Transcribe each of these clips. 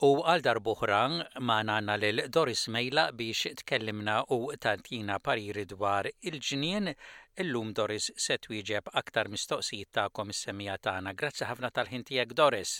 U għal darb'oħra magħna għandna lil Doris Mejlaq biex tkellimna u tagħtina pariri dwar il-ġnien. Illum Doris se twieġeb aktar mistoqsijiet tagħkom is-semmiegħa tagħna. Grazzi ħafna tal-ħin tiegħek Doris.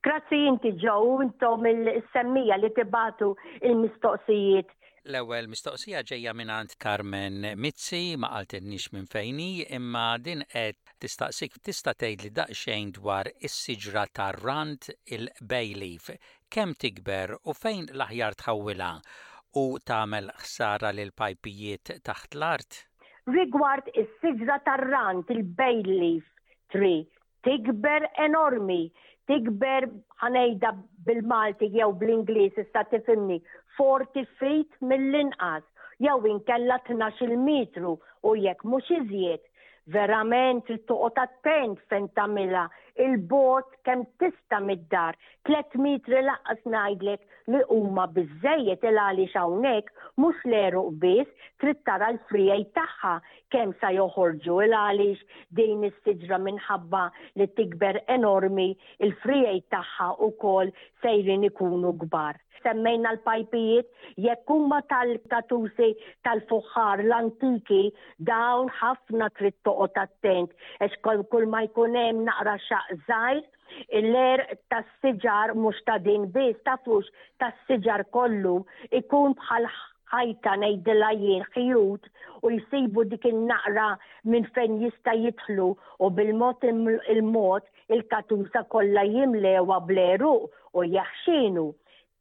Grazzi inti Joe u intom is-semmiegħa li tibagħtu l-mistoqsijiet. L-ewwel mistoqsija ġejja mingħand Carmen Mizzi, ma qaltilniex minn fejn hi, imma din qed. tistaqsik tista' tgħidli daqsxejn dwar is-siġra tar-rand, il-bay leaf, kemm tikber u fejn l-aħjar tħawwilha u tagħmel ħsara lill-pajpijiet taħt l-art? Rigward is-siġra tar-rand, il-bay leaf tree, tikber enormi, tikber ħa ngħidha bil-Malti jew bl-Ingliż issa tifhimni, 40 feet mill-inqas jew inkella tnax-il metru u jekk mhux iżjed Verament trid toqgħod attent fejn tagħmilha il-bogħod kemm tista' mid-dar. Tliet mitri laqqas ngħidlek li huma biżżejjed il għaliex hawnhekk mhux l-għeruq biss trid tara l-friegħi tagħha kemm sa joħorġu il għaliex din is-siġra minħabba li tikber enormi il-friegħi tagħha wkoll sejrin ikunu kbar. Semmejna l-pajpijiet jekk huma tal-tatusi tal-fuħħar l-antiki Dawn ħafna trid toqgħod attent għax kull ma jkun hemm naqra xaqq żgħir, l-għerq tas-siġar mhux ta' din biss, tafux tas-siġar kollu, ikun bħal ħajta ngħidilha jien ħjut u jsibu dik in-naqra minn fejn jista' jidħlu u bil-mod il-mod il-katusa kollha jimlewha bl-għeruq u jeħxinu.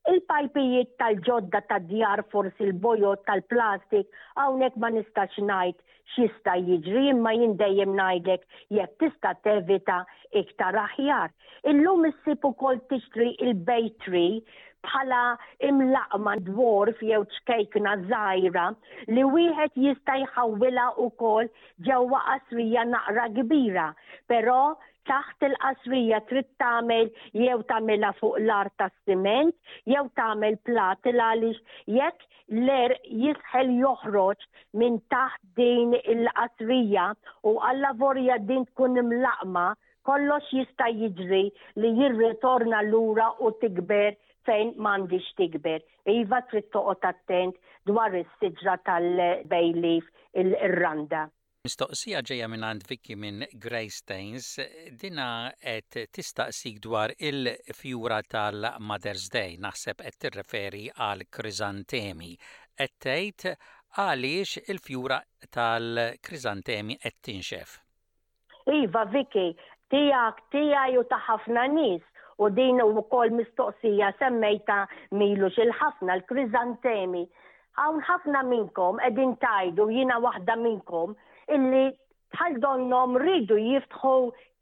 Il-pajpijiet tal-ġodda tad-djar forsi l-bojod tal-plastik hawnhekk ma nistax ngħid x'jista' jiġri imma jien dejjem ngħidlek jekk tista' tevita iktar aħjar. Illum issib ukoll tixtri il-bay tree bħala imlaqqma dwarf jew ċkejkna żgħira li wieħed jista' jħawwilha ukoll ġewwa qasrija naqra kbira però taħt il-qasrija trid tagħmel jew tagħmilha fuq l-art tas-siment jew tagħmel platil għaliex jekk l-għerq jisħel joħroġ minn taħt din il-qasrija u alla vorja din tkun imlaqqma kollox jista' jiġri li jirritorna lura u tikber fejn m'għandix tikber. Iva trid toqgħod attent dwar is-siġra tal-bay leaf ir-randa. Mistoqsija ġejja mingħand Vicky minn Greystanes, dinha qed tistaqsik dwar il-fjura tal-Mother's Day, naħseb qed tirreferi għall-kriżantemi. Qed tgħid għaliex il-fjura tal-kriżantemi qed tinxef. Iva Vicky, tiegħek, tiegħi u ta' ħafna nies u din ukoll mistoqsija semmejtha m'ilux il-ħafna l-kriżantemi Hawn ħafna minnkom qegħdin tgħidu, jiena waħda minnkom, illi bħal donnhom riedu jiftħu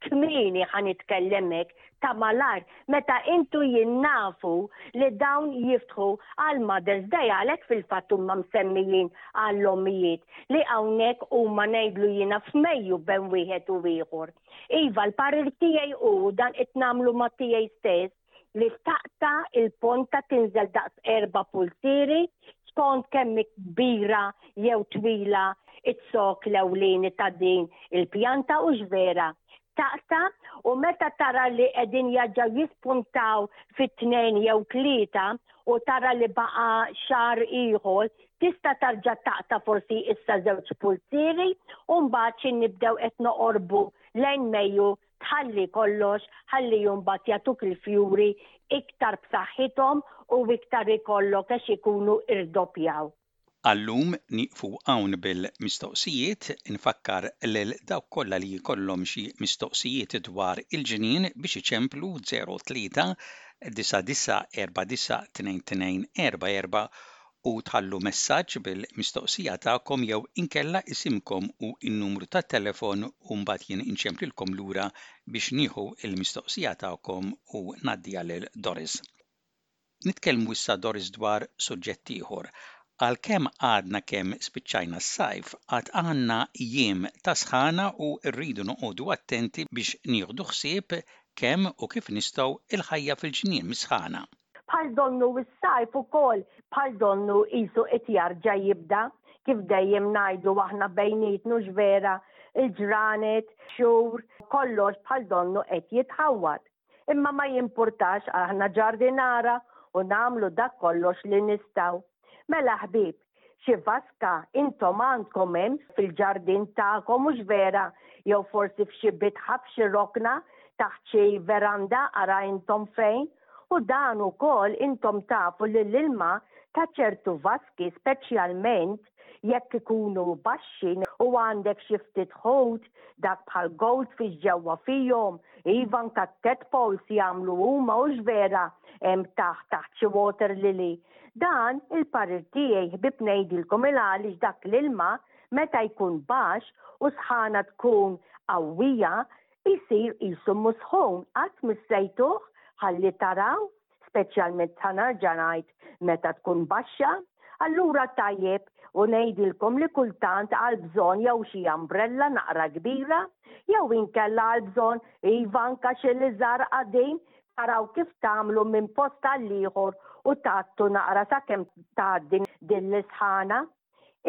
kmieni, ħa nitkellem hekk, ta' malajr, meta intu jien nafu li dawn jiftħu għal Mother's Day, għalhekk fil-fatt huma msemmijin għall-ommijiet, li hawnhekk huma ngħidlu jiena f'Mejju bejn wieħed u ieħor. Iva, l-parir tiegħi hu, u dan qed nagħmlu mat-tiegħi stess, li taqta il-ponta tinżel daqs erba pulsieri skont kemm kbira jew twila it-sok l-ewlieni ta' din il-pjanta u x'vera taqta u meta tara li qegħdin jaġġaw jispuntaw fit-tnejn jew tlieta u tara li baqa' xar ieħor tista' tarġa' taqta' forsi issa żewġ pulzieri u mbagħad xi nibdew qed noqorbu lejn Mejju tħalli kollox ħalli jumbat jatuk il-fjuri iktar b'saħħithom u iktar ikollok għax ikunu irdoppjaw. Għallum nieqfu hawn bil-mistoqsijiet, infakkar lil dawk kollha li jkollhom xi mistoqsijiet dwar il-ġnien biex iċemplu 03 99 49 22 44 u tħallu messaġġ bil-mistoqsija tagħkom jew inkella isimkom u n-numru tat-telefon u mbagħad jien inċemp lilkom lura biex nieħu l-mistoqsija tagħkom u ngħaddiha lil Doris. Nitkellmu issa Doris dwar suġġett ieħor. Għalkemm għadna kemm spiċċajna s-sajf, għad għandna jiem ta' sħana u rridu noqogħdu attenti biex nieħdu ħsieb kemm u kif nistgħu l-ħajja fil-ġnien mis-sħana. Bħal donnu s-sajf ukoll bħal donnu qisu qed jarġa' jibda, kif dejjem ngħidu aħna bejnietna hux vera, il-ġranet, xhur, kollox bħal donnu qed jitħawwad. Imma ma jimpurtax aħna ġardinara u nagħmlu dak kollox li nistgħu. Mela ħbieb, Xi vaska intom għandkom hemm fil-ġardin tagħkom mhux vera? Jew forsi f'xi bitħa f'xi rokna taħt xi veranda ara intom fejn? U dan ukoll intom tafu li l-ilma ta' ċertu vaski speċjalment jekk ikunu baxxi u għandek xi ftit ħut dak bħal goldfish ġewwa fihom, iva anke t-tadpoles jagħmlu huma hux vera hemm taħt taħt xi water lily? Dan il-parir tiegħi ħbieb ngħidilkom il għaliex dak l-ilma meta jkun baxx u s-sħana tkun qawwija jsir qisu mhu sħun qatt missejtuh ħalli taraw speċjalment sa narġa' ngħid meta tkun baxxa allura tajjeb u ngħidilkom li kultant għal bżonn jew xi umbrella naqra kbira jew inkella għal bżonn iva anke xi liżar qadim Araw kif tagħmlu minn post għal ieħor u tgħattu naqra sakemm tgħaddi din l-isħana.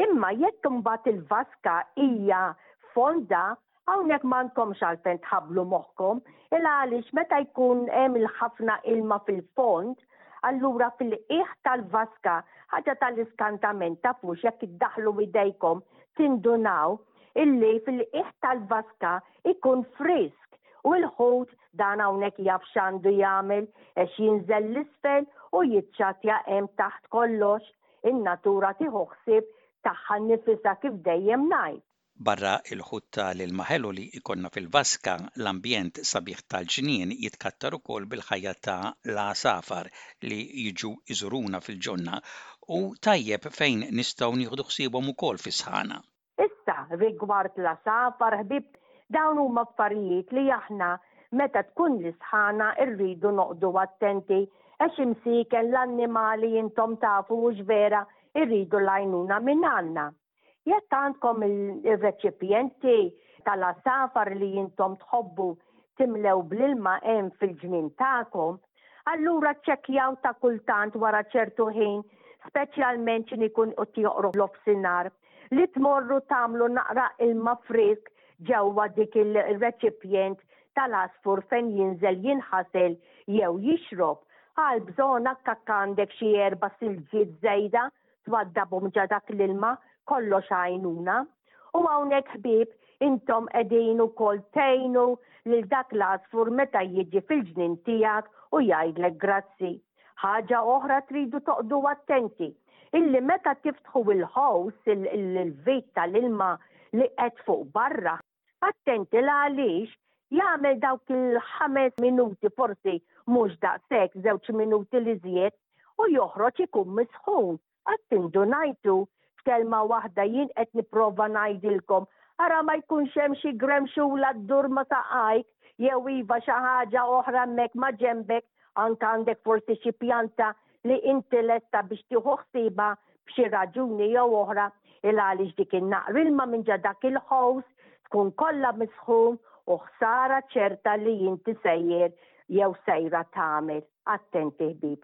Imma jekk imbagħad il-vaska hija fonda, hawnhekk m'għandkomx għalfejn tħabblu moħħkom, il għaliex meta jkun hemm il-ħafna ilma fil-fond, allura fil-qiegħ tal-vaska, ħaġa tal-iskantament tafux jekk iddaħħlu idejkom tindunaw illi fil-qiegħ tal-vaska jkun frisk u l-ħut Dan hawnhekk jaf x'għandu jagħmel għax jinżel 'l isfel u jiċċatja hemm taħt kollox. In-natura tieħu ħsieb tagħha nnifisha kif dejjem ngħid. Barra l-ħut ta' l-ilma ħelu li jkollna fil-vaska, l-ambjent sabiħ tal-ġnien jitkattar ukoll bil-ħajja ta' l-għasafar li jiġu jżuruna fil-ġonna u tajjeb fejn nistgħu nieħdu ħsiebhom ukoll fis-sħana. Issa, rigward l-għasafar, ħbieb, dawn huma affarijiet li aħna meta tkun l-isħana rridu noqgħdu attenti għax imsieken l-annimali intom tafu hux vera jridu l-għajnuna minn Alla. Jekk għandkom ir-reċipjenti tal-għasafar li intom tħobbu timlew bl-ilma hemm fil-ġnien tagħkom, Allura ċċekkjaw ta' kultant wara ċertu ħin, speċjalment x'inhi jkun qed joqrob l-offsinhar, li tmorru tagħmlu naqra ilma frisk ġewwa dik il-reċipjent tal-għasfur fejn jinżel jinħasel jew jixrob. Għal bżonn akka għandek xi erba' silġiet żejda twaddabhom ġa dak l-ilma kollox għajnuna. U hawnhekk ħbieb intom qegħdin ukoll tgħinu lil dak l-għasfur meta jiġi fil-ġnien tiegħek u jgħidlek grazzi. Ħaġa oħra tridu toqdu attenti illi meta tiftħu il-ħows il-vit tal-ilma li qed fuq barra Attenti la għaliex jagħmel dawk il-ħames minuti forsi mhux daqshekk żewġ minuti li żjed u joħroġ ikun misħun. Qatt indunajtu? F'kelma waħda jien qed nipprova ngħidilkom ara ma jkunx hemm xi gremxula ddur ma' saqajk jew iva xi ħaġa oħra hemmhekk ma' ġenbek anke għandek forsi xi pjanta li inti lesta biex tieħu ħsiebha b'xi raġuni jew oħra il għaliex dik in-naqr ilma minn ġa dak il-ħows tkun kollha misħum u ħsara ċerta li inti sejjer jew sejra tagħmel. Attenti ħbib.